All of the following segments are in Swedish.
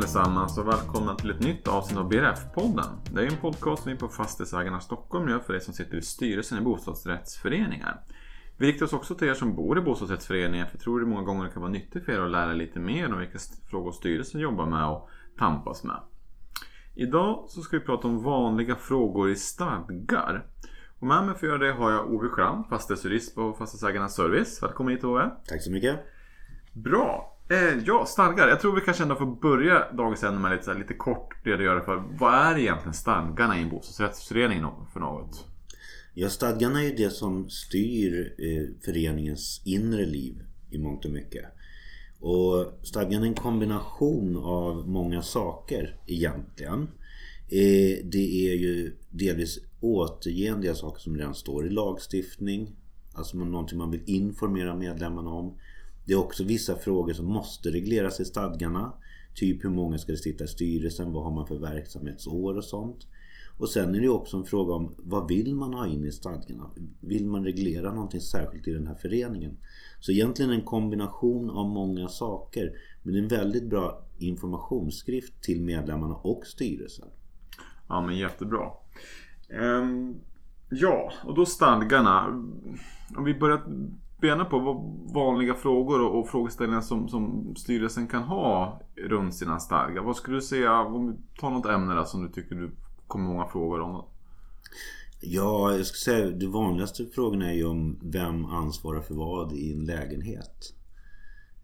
allesammans och välkomna till ett nytt avsnitt av BRF-podden. Det är en podcast som vi på Fastighetsägarna Stockholm gör för er som sitter i styrelsen i bostadsrättsföreningar. Vi riktar oss också till er som bor i bostadsrättsföreningar för jag tror det många gånger kan vara nyttigt för er att lära lite mer om vilka frågor styrelsen jobbar med och tampas med. Idag så ska vi prata om vanliga frågor i stadgar. Och med mig för att göra det har jag Ove Schramm, fastighetsjurist på Fastighetsägarnas Service. Välkommen hit Ove! Tack så mycket! Bra! Eh, ja, stadgar. Jag tror vi kanske ändå får börja dagens ämne med lite, så här, lite kort redogöra för vad är egentligen stadgarna i en bostadsrättsförening för något? Ja, stadgarna är ju det som styr eh, föreningens inre liv i mångt och mycket. Och stadgan är en kombination av många saker egentligen. Eh, det är ju delvis återgende saker som redan står i lagstiftning. Alltså någonting man vill informera medlemmarna om. Det är också vissa frågor som måste regleras i stadgarna. Typ hur många ska det sitta i styrelsen? Vad har man för verksamhetsår och sånt. Och sen är det också en fråga om vad vill man ha in i stadgarna? Vill man reglera någonting särskilt i den här föreningen? Så egentligen en kombination av många saker. Men det är en väldigt bra informationsskrift till medlemmarna och styrelsen. Ja men jättebra. Ehm, ja, och då stadgarna. Om vi börjar bena på vanliga frågor och, frågeställningar som, som styrelsen kan ha runt sina stadgar. Vad skulle du säga, om vi tar något ämne där som du tycker du kommer många frågor om? Ja, jag skulle säga de vanligaste frågorna är ju om vem ansvarar för vad i en lägenhet.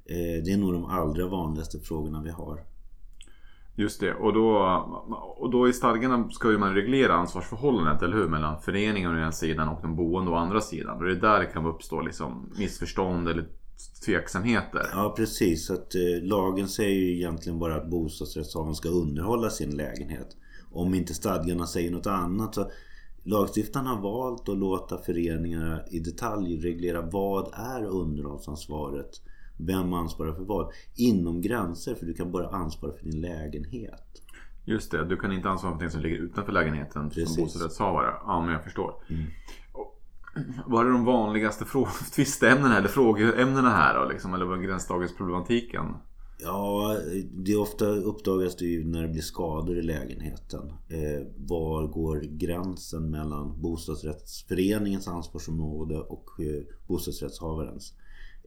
Eh, det är nog de allra vanligaste frågorna vi har. Just det, och då, och då i stadgarna ska ju man reglera ansvarsförhållandet, eller hur? Mellan föreningen å ena sidan och de boende å andra sidan. Och det är där det kan uppstå liksom missförstånd eller tveksamheter. Ja precis, att eh, lagen säger ju egentligen bara att bostadsrättshavaren ska underhålla sin lägenhet. Om inte stadgarna säger något annat. Så Lagstiftaren har valt att låta föreningarna i detalj reglera vad är underhållsansvaret vem ansvarar för vad? Inom gränser, för du kan bara ansvara för din lägenhet. Just det, du kan inte ansvara för någonting som ligger utanför lägenheten Precis. som bostadsrättshavare. Ja, men jag förstår. Mm. Vad är de vanligaste tvisteämnena eller frågeämnena här då? Liksom, eller gränsdragningsproblematiken? Ja, det är ofta uppdagas det ju när det blir skador i lägenheten. Eh, var går gränsen mellan bostadsrättsföreningens ansvarsområde och eh, bostadsrättshavarens?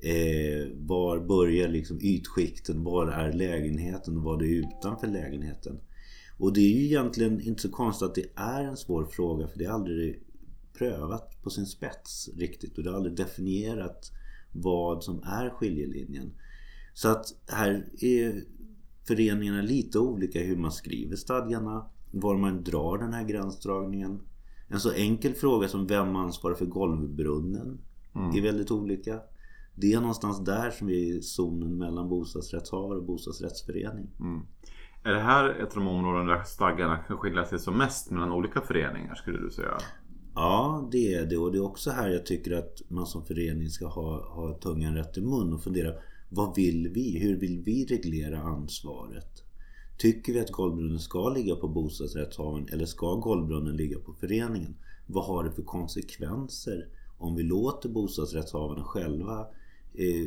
Eh, var börjar liksom ytskikten? Var är lägenheten? Vad är utanför lägenheten? Och det är ju egentligen inte så konstigt att det är en svår fråga för det är aldrig prövat på sin spets riktigt och det är aldrig definierat vad som är skiljelinjen. Så att här är föreningarna lite olika hur man skriver stadgarna, var man drar den här gränsdragningen. En så enkel fråga som vem ansvarar för golvbrunnen mm. är väldigt olika. Det är någonstans där som vi är zonen mellan bostadsrättshavare och bostadsrättsförening. Mm. Är det här ett av de områden där stadgarna kan skilja sig som mest mellan olika föreningar skulle du säga? Ja, det är det. Och det är också här jag tycker att man som förening ska ha, ha tungan rätt i mun och fundera. Vad vill vi? Hur vill vi reglera ansvaret? Tycker vi att golvbrunnen ska ligga på bostadsrättshavaren eller ska golvbrunnen ligga på föreningen? Vad har det för konsekvenser om vi låter bostadsrättshavarna själva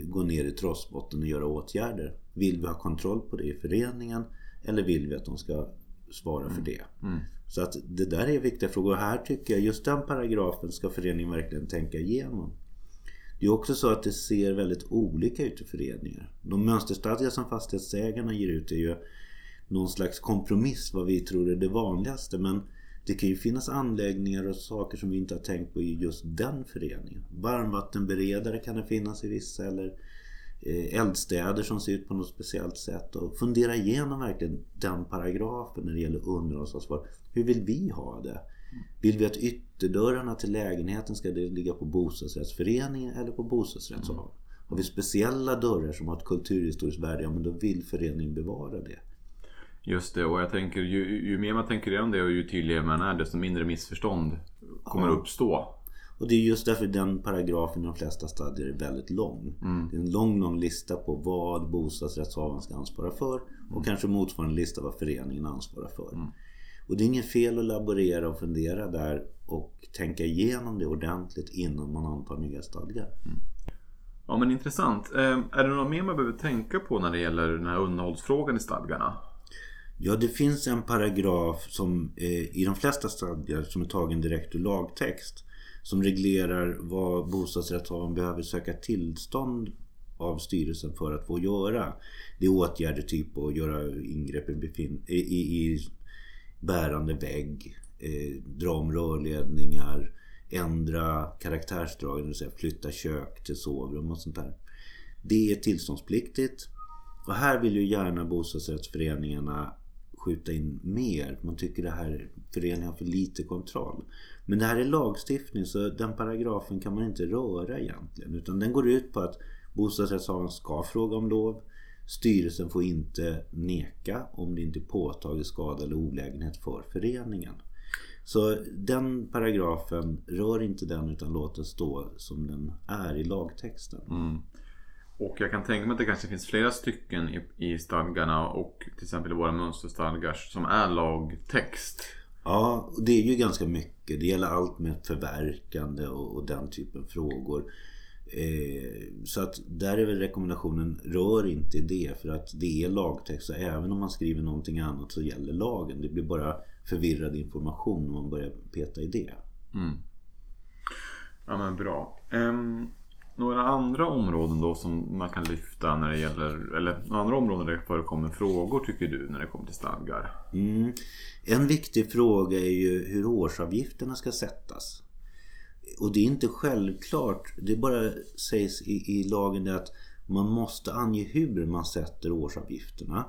gå ner i trossbotten och göra åtgärder. Vill vi ha kontroll på det i föreningen eller vill vi att de ska svara för det? Mm. Så att det där är viktiga frågor. Och här tycker jag just den paragrafen ska föreningen verkligen tänka igenom. Det är också så att det ser väldigt olika ut i föreningar. De mönsterstadgar som fastighetsägarna ger ut är ju någon slags kompromiss vad vi tror är det vanligaste. Men det kan ju finnas anläggningar och saker som vi inte har tänkt på i just den föreningen. Varmvattenberedare kan det finnas i vissa eller eh, eldstäder som ser ut på något speciellt sätt. Och fundera igenom verkligen den paragrafen när det gäller underhållsansvar. Hur vill vi ha det? Vill vi att ytterdörrarna till lägenheten ska ligga på bostadsrättsföreningen eller på bostadsrättshavaren? Har vi speciella dörrar som har ett kulturhistoriskt värde, ja men då vill föreningen bevara det. Just det, och jag tänker ju, ju mer man tänker igenom det och ju tydligare man är desto mindre missförstånd kommer ja. uppstå. Och det är just därför den paragrafen i de flesta stadier är väldigt lång. Mm. Det är en lång, lång lista på vad bostadsrättshavaren ska ansvara för och mm. kanske motsvarande lista vad föreningen ansvarar för. Mm. Och det är inget fel att laborera och fundera där och tänka igenom det ordentligt innan man antar nya stadgar. Mm. Ja men intressant. Eh, är det något mer man behöver tänka på när det gäller den här underhållsfrågan i stadgarna? Ja, det finns en paragraf som eh, i de flesta stadgar som är tagen direkt ur lagtext. Som reglerar vad bostadsrättshavaren behöver söka tillstånd av styrelsen för att få göra. Det är åtgärder typ att göra ingrepp i, befin- i, i, i bärande vägg, eh, dra om rörledningar, ändra karaktärsdrag, det vill säga flytta kök till sovrum och sånt där. Det är tillståndspliktigt. Och här vill ju gärna bostadsrättsföreningarna skjuta in mer. Man tycker det här föreningen har för lite kontroll. Men det här är lagstiftning så den paragrafen kan man inte röra egentligen. Utan den går ut på att bostadsrättshavaren ska fråga om lov. Styrelsen får inte neka om det inte är påtaglig skada eller olägenhet för föreningen. Så den paragrafen, rör inte den utan låt den stå som den är i lagtexten. Mm. Jag kan tänka mig att det kanske finns flera stycken i, i stadgarna och till exempel i våra mönsterstadgar som är lagtext. Ja, det är ju ganska mycket. Det gäller allt med förverkande och, och den typen av frågor. Eh, så att där är väl rekommendationen rör inte det för att det är lagtext. Så även om man skriver någonting annat så gäller lagen. Det blir bara förvirrad information om man börjar peta i det. Mm. Ja men bra. Ehm, några andra områden då som man kan lyfta när det gäller, eller andra områden där det förekommer frågor tycker du när det kommer till stadgar? Mm. En viktig fråga är ju hur årsavgifterna ska sättas. Och det är inte självklart. Det bara sägs i, i lagen att man måste ange hur man sätter årsavgifterna.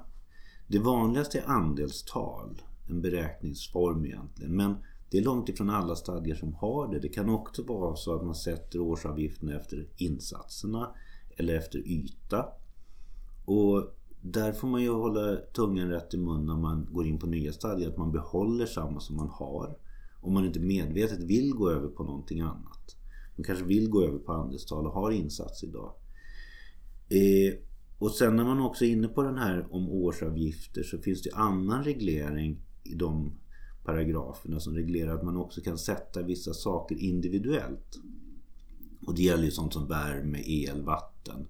Det vanligaste är andelstal. En beräkningsform egentligen. Men det är långt ifrån alla stadgar som har det. Det kan också vara så att man sätter årsavgifterna efter insatserna eller efter yta. Och där får man ju hålla tungan rätt i mun när man går in på nya stadgar. Att man behåller samma som man har. Om man inte medvetet vill gå över på någonting annat. Man kanske vill gå över på andelstal och har insats idag. Eh, och sen när man också är inne på den här om årsavgifter så finns det annan reglering i de paragraferna som reglerar att man också kan sätta vissa saker individuellt. Och det gäller ju sånt som värme, el, vatten.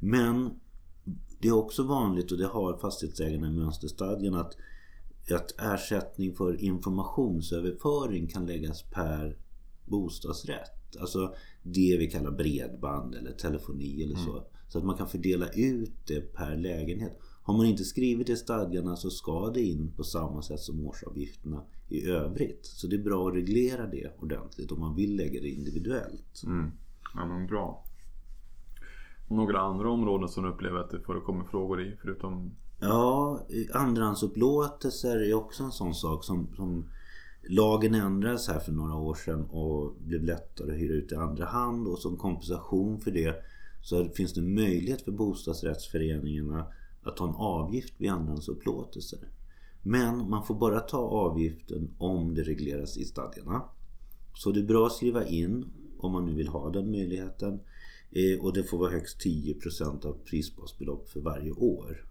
Men det är också vanligt och det har fastighetsägarna i mönsterstadgan att, att ersättning för informationsöverföring kan läggas per bostadsrätt. Alltså det vi kallar bredband eller telefoni eller så. Mm. Så att man kan fördela ut det per lägenhet. Har man inte skrivit i stadgarna så ska det in på samma sätt som årsavgifterna i övrigt. Så det är bra att reglera det ordentligt om man vill lägga det individuellt. Mm. Ja men bra. Några andra områden som du upplever att det förekommer frågor i förutom? Ja, andrahandsupplåtelser är också en sån sak som, som Lagen ändrades här för några år sedan och blev lättare att hyra ut i andra hand och som kompensation för det så finns det möjlighet för bostadsrättsföreningarna att ta en avgift vid andrahandsupplåtelser. Men man får bara ta avgiften om det regleras i stadgarna. Så det är bra att skriva in om man nu vill ha den möjligheten. Eh, och det får vara högst 10% av prisbasbelopp för varje år.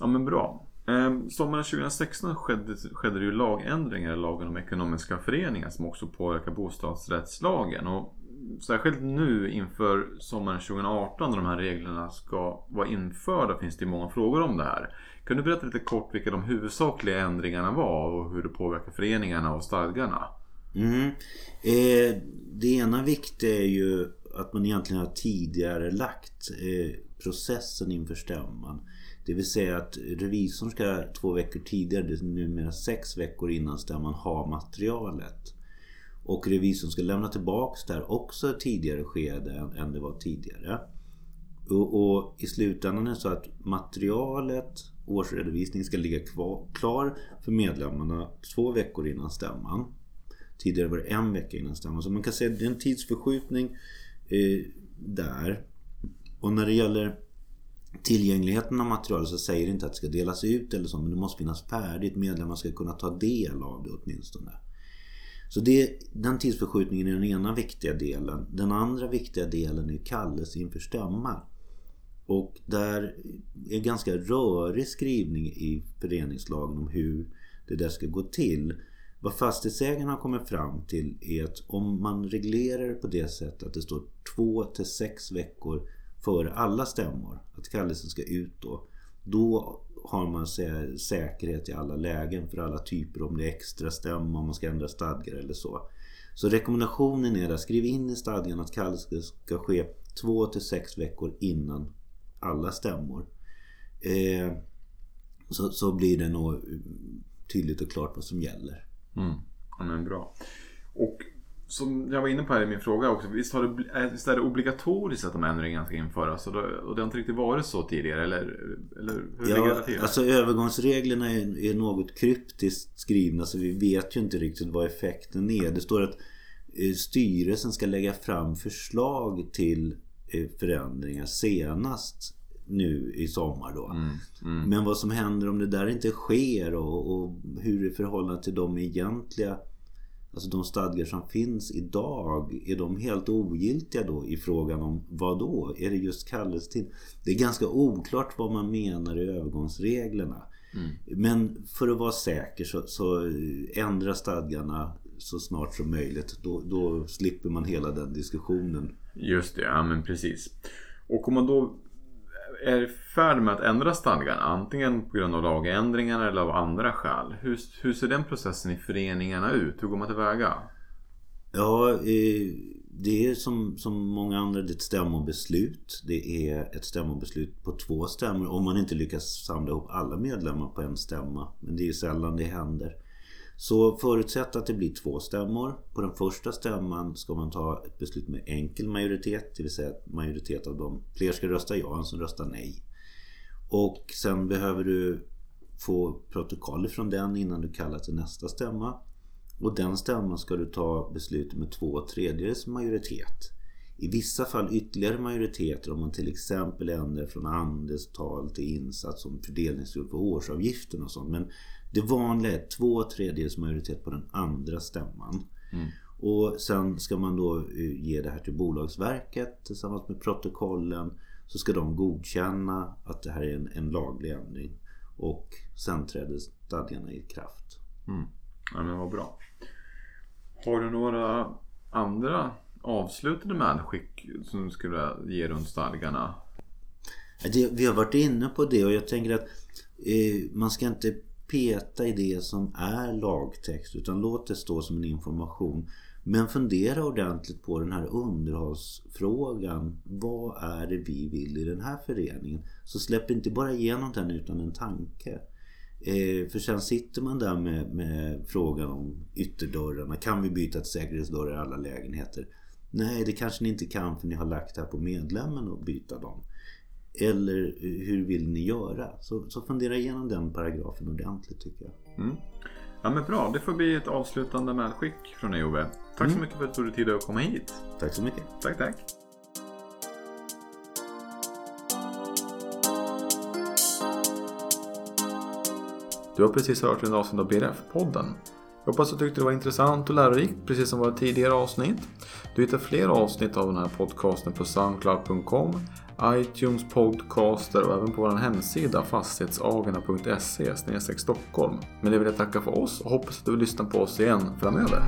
Ja men bra. Ehm, sommaren 2016 skedde, skedde det ju lagändringar i lagen om ekonomiska föreningar som också påverkar bostadsrättslagen. Och särskilt nu inför sommaren 2018 när de här reglerna ska vara införda finns det många frågor om det här. Kan du berätta lite kort vilka de huvudsakliga ändringarna var och hur det påverkar föreningarna och stadgarna? Mm. Eh, det ena viktiga är ju att man egentligen har tidigare lagt eh, processen inför stämman. Det vill säga att revisorn ska två veckor tidigare, det är numera sex veckor innan stämman, ha materialet. Och revisorn ska lämna tillbaks där också tidigare skede än, än det var tidigare. Och, och, i slutändan är det så att materialet, årsredovisningen, ska ligga kvar, klar för medlemmarna två veckor innan stämman. Tidigare var det en vecka innan stämman. Så man kan säga att det är en tidsförskjutning eh, där. Och när det gäller tillgängligheten av materialet så säger det inte att det ska delas ut eller så. Men det måste finnas färdigt. Medlemmar ska kunna ta del av det åtminstone. Så det, den tidsförskjutningen är den ena viktiga delen. Den andra viktiga delen är kallelse inför stämma. Och där är ganska rörig skrivning i föreningslagen om hur det där ska gå till. Vad fastighetsägarna har kommit fram till är att om man reglerar det på det sättet att det står två till sex veckor före alla stämmor, att kallelsen ska ut då. Då har man sä säkerhet i alla lägen för alla typer om det är extra stämma, om man ska ändra stadgar eller så. Så rekommendationen är att skriv in i stadgan att kallelse ska ske två till sex veckor innan alla stämmor. Eh, så, så blir det nog tydligt och klart vad som gäller. Mm. Ja, men bra. Och som jag var inne på här i min fråga också. Visst, har det, visst är det obligatoriskt att de ändringarna ska införas? Och, då, och det har inte riktigt varit så tidigare? Eller, eller hur ja, ligger det till? Alltså övergångsreglerna är, är något kryptiskt skrivna så vi vet ju inte riktigt vad effekten är. Det står att eh, styrelsen ska lägga fram förslag till eh, förändringar senast nu i sommar då. Mm, mm. Men vad som händer om det där inte sker och, och hur i förhållande till de egentliga Alltså de stadgar som finns idag, är de helt ogiltiga då i frågan om vad då? Är det just kallelsetid? Det är ganska oklart vad man menar i övergångsreglerna. Mm. Men för att vara säker så, så ändra stadgarna så snart som möjligt. Då, då slipper man hela den diskussionen. Just det, ja men precis. Och om man då är i färd med att ändra stadgarna, antingen på grund av lagändringar eller av andra skäl. Hur, hur ser den processen i föreningarna ut? Hur går man tillväga? Ja, eh, det är som, som många andra det är ett stämmobeslut. Det är ett stämmobeslut på två stämmor om man inte lyckas samla ihop alla medlemmar på en stämma. Men det är ju sällan det händer. Så förutsätt att det blir två stämmor. På den första stämman ska man ta ett beslut med enkel majoritet. Det vill säga att majoritet av dem, fler ska rösta ja än som röstar nej. Och sen behöver du få protokoll från den innan du kallar till nästa stämma. Och den stämman ska du ta beslut med två tredjedels majoritet. I vissa fall ytterligare majoriteter om man till exempel ändrar från andelstal till insats som fördelningsgrund för årsavgiften och sånt. Men det vanliga är två tredjedels majoritet på den andra stämman. Mm. Och sen ska man då eh, ge det här till Bolagsverket tillsammans med protokollen. Så ska de godkänna att det här är en, en laglig ändring. Och sen träder stadgarna i kraft. Mm. Ja men vad bra. Har du några andra avslutande medskick som du skulle ge runt stadgarna? Det, vi har varit inne på det och jag tänker att eh, man ska inte peta i det som är lagtext utan låt det stå som en information. Men fundera ordentligt på den här underhållsfrågan. Vad är det vi vill i den här föreningen? Så släpp inte bara igenom den utan en tanke. Eh, för sen sitter man där med, med, frågan om ytterdörrarna. Kan vi byta till säkerhetsdörrar i alla lägenheter? Nej, det kanske ni inte kan för ni har lagt det här på medlemmen att byta dem. Eller hur vill ni göra? Så, så fundera igenom den paragrafen ordentligt tycker jag. Mm. Ja men bra, det får bli ett avslutande medskick från dig Ove. Tack mm. så mycket för att du tog dig tid att komma hit. Tack så mycket. Tack, tack. Du har precis hört en avsnitt av BRF-podden. Jag hoppas du tyckte det var intressant och lärorikt, precis som våra tidigare avsnitt. Du hittar fler avsnitt av den här podcasten på soundcloud.com iTunes podcaster och även på vår hemsida fastighetsagarna.se Stockholm. Men det vill jag tacka för oss och hoppas att du vill lyssna på oss igen framöver.